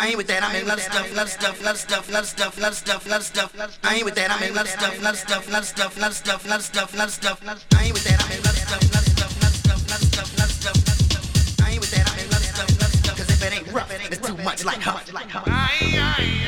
I ain't with that, I'm in lot stuff, of stuff, of stuff, of stuff, of stuff, of stuff. I ain't with that, I'm in lot stuff, of stuff, of stuff, of stuff, of stuff, of stuff. I ain't with that, in lot of stuff, of stuff, of stuff, of stuff, of stuff. I ain't with that, in lot of stuff, of stuff. Cause if it ain't rough, it's too much like huff, like huff. deeper,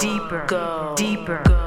deeper, go deeper, go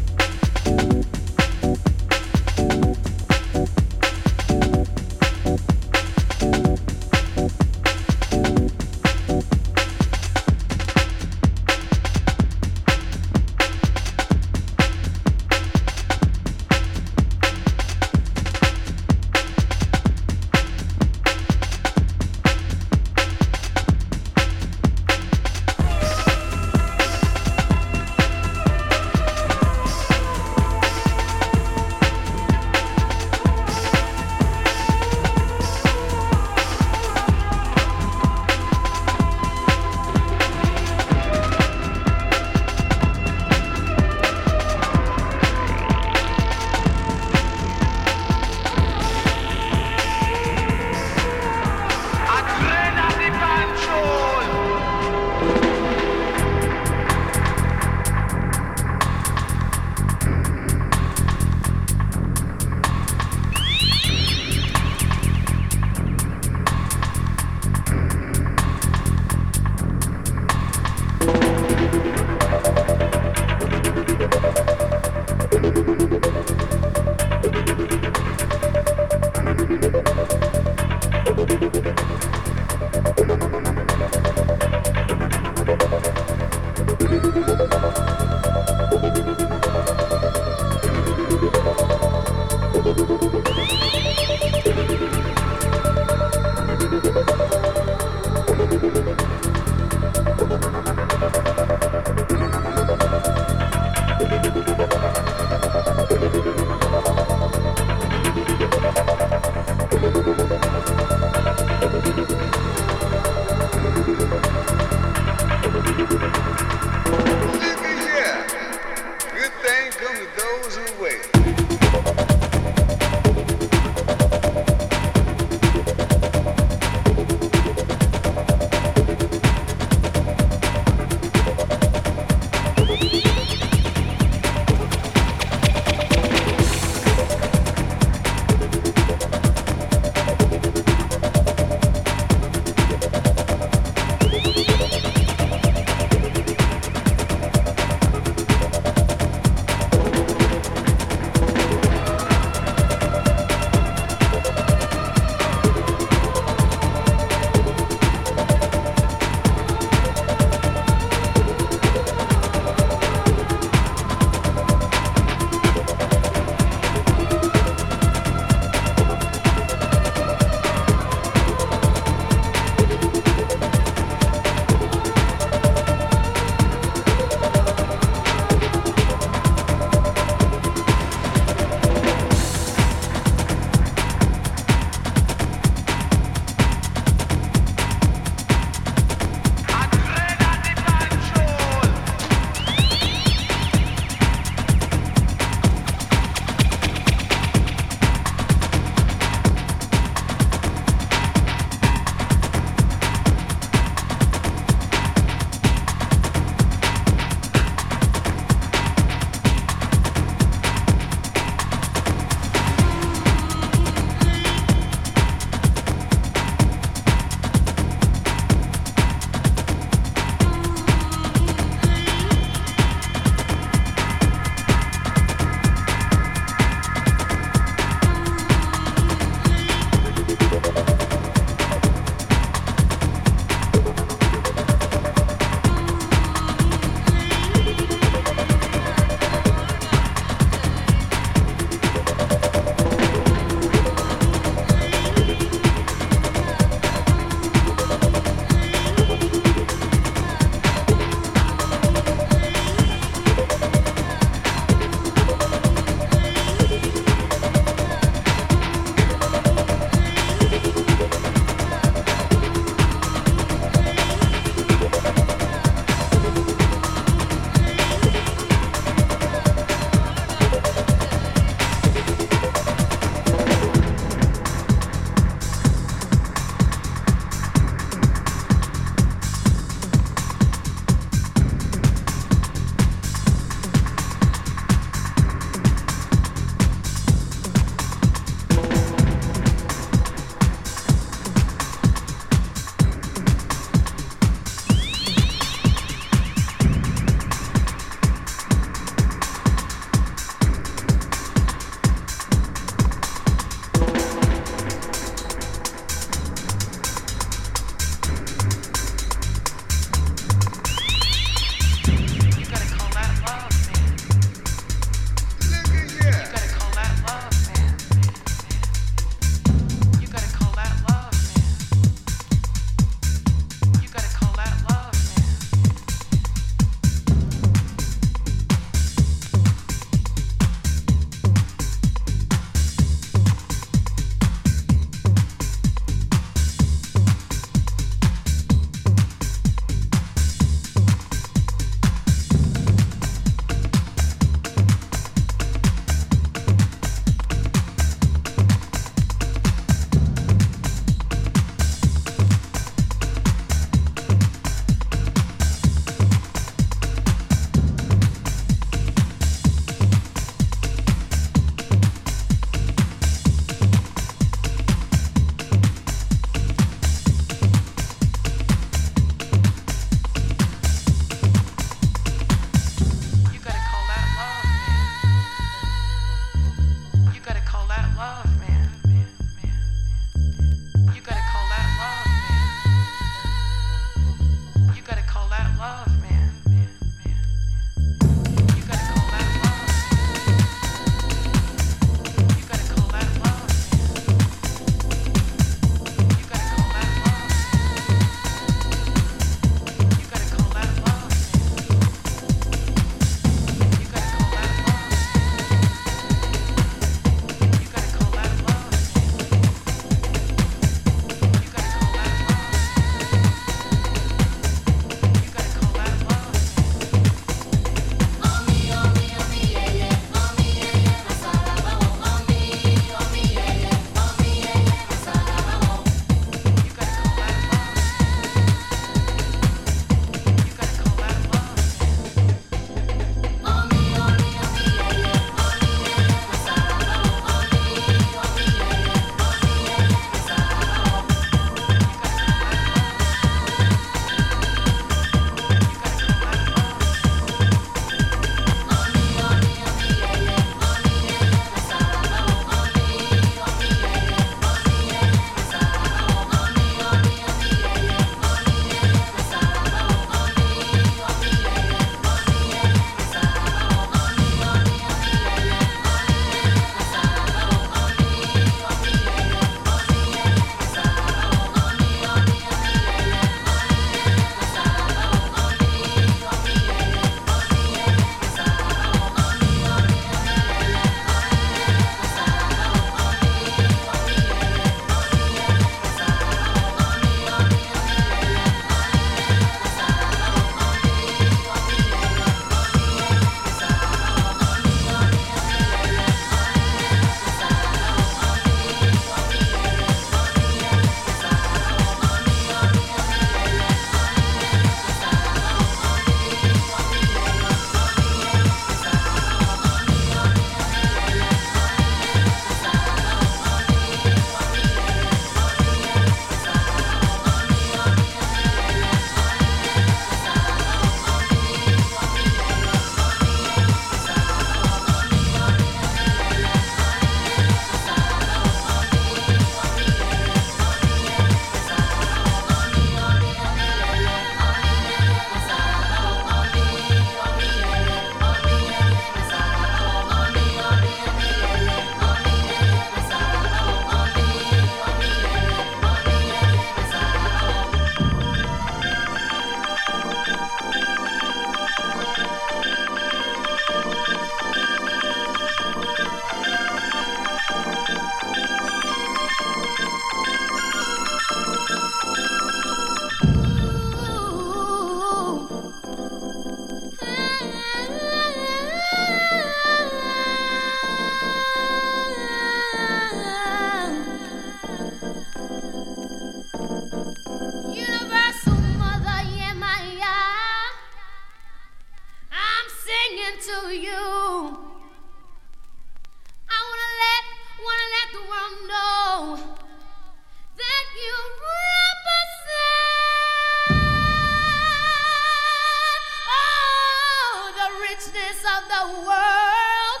richness of the world.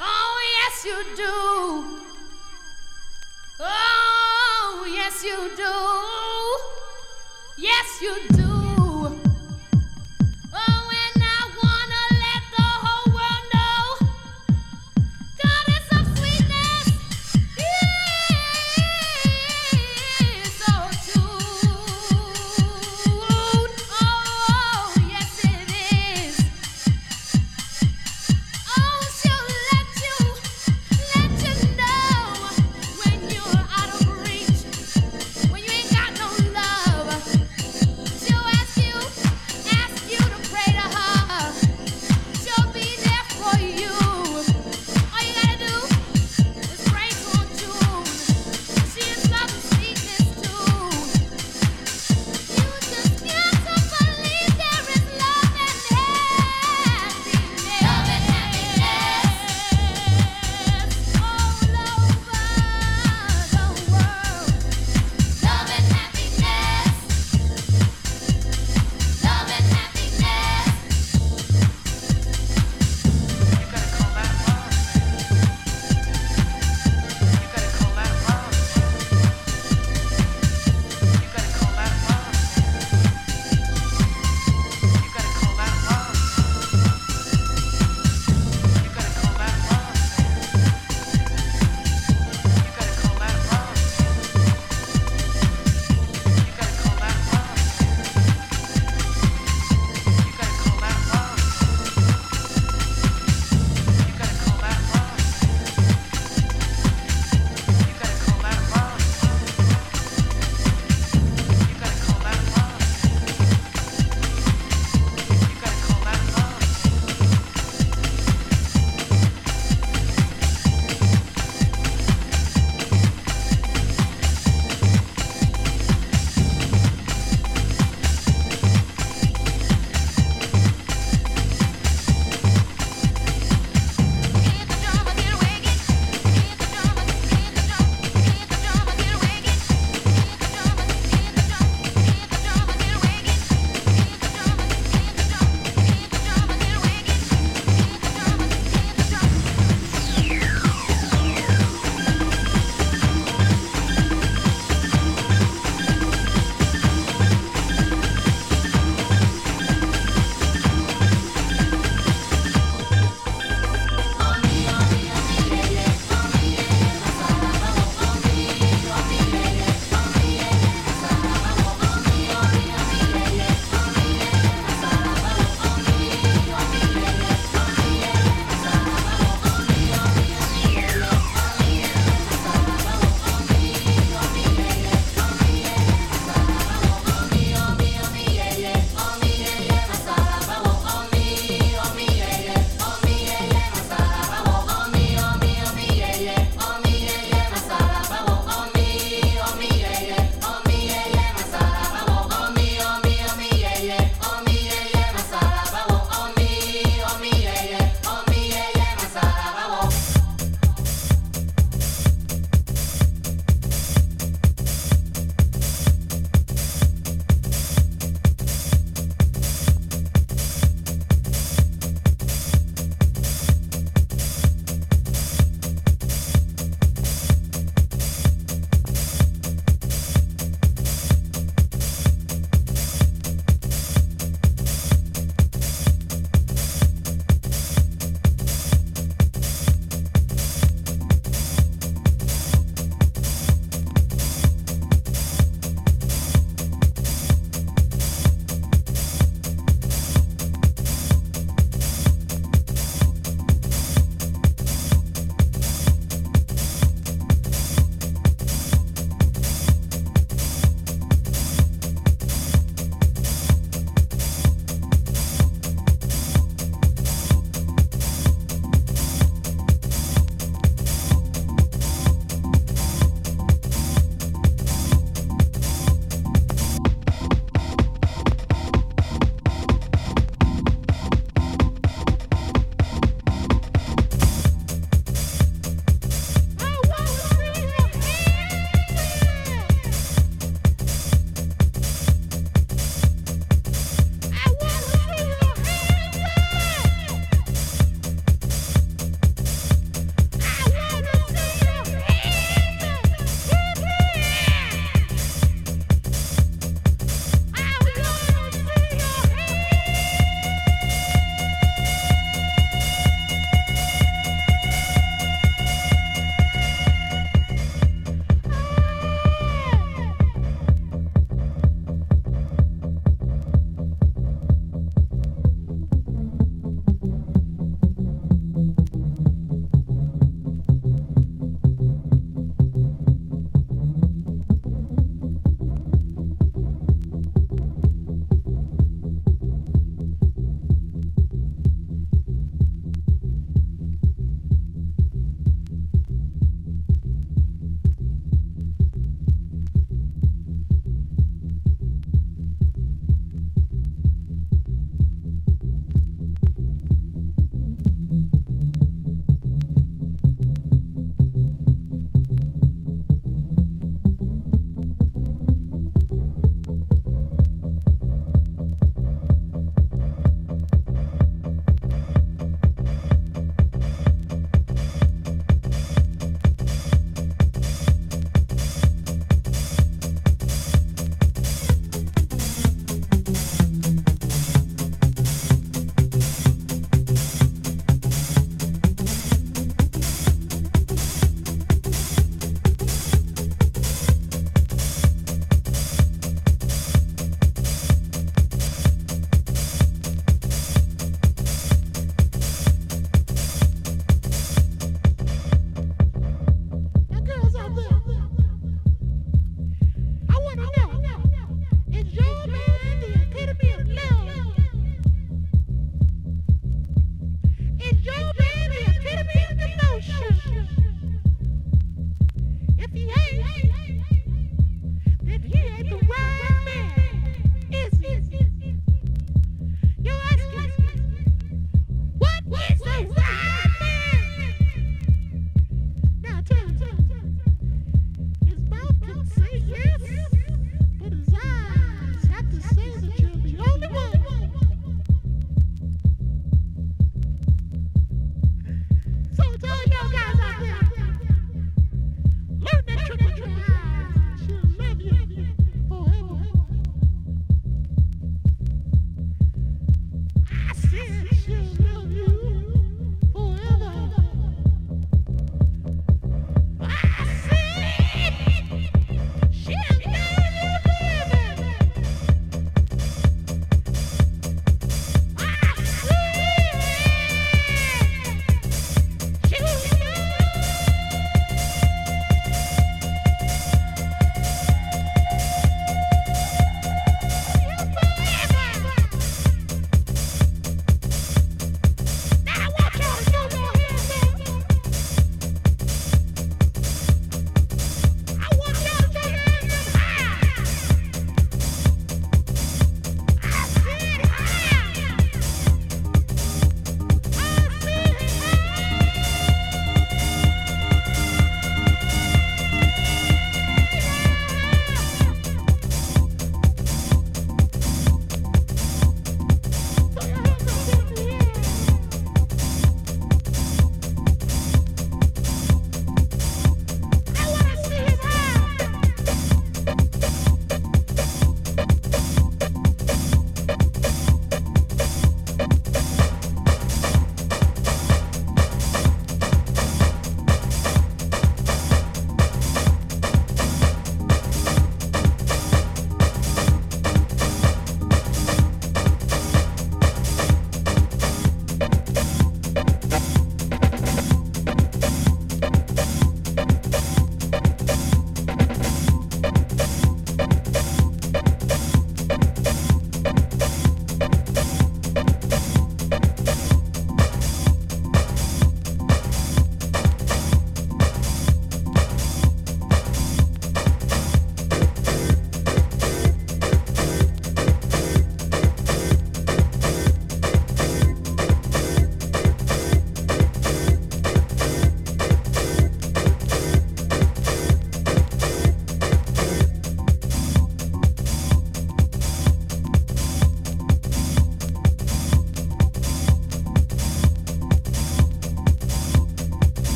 Oh, yes, you do. Oh, yes, you do. Yes, you do.